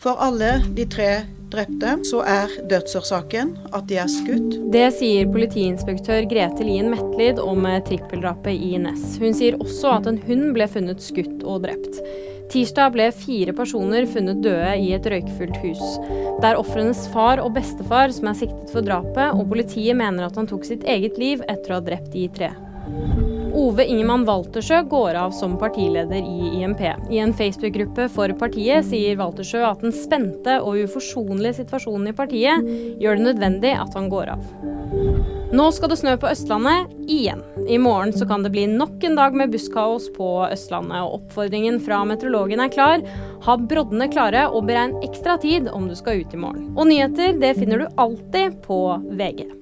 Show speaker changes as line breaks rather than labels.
For alle de tre drepte så er dødsårsaken at de er skutt.
Det sier politiinspektør Grete Lien Metlid om trippeldrapet i Ness. Hun sier også at en hund ble funnet skutt og drept. Tirsdag ble fire personer funnet døde i et røykfullt hus. Det er ofrenes far og bestefar som er siktet for drapet, og politiet mener at han tok sitt eget liv etter å ha drept de tre. Ove Ingemann Waltersjø går av som partileder i IMP. I en Facebook-gruppe for partiet sier Waltersjø at den spente og uforsonlige situasjonen i partiet gjør det nødvendig at han går av. Nå skal det snø på Østlandet igjen. I morgen så kan det bli nok en dag med busskaos på Østlandet, og oppfordringen fra meteorologen er klar. Ha broddene klare og beregn ekstra tid om du skal ut i morgen. Og nyheter det finner du alltid på VG.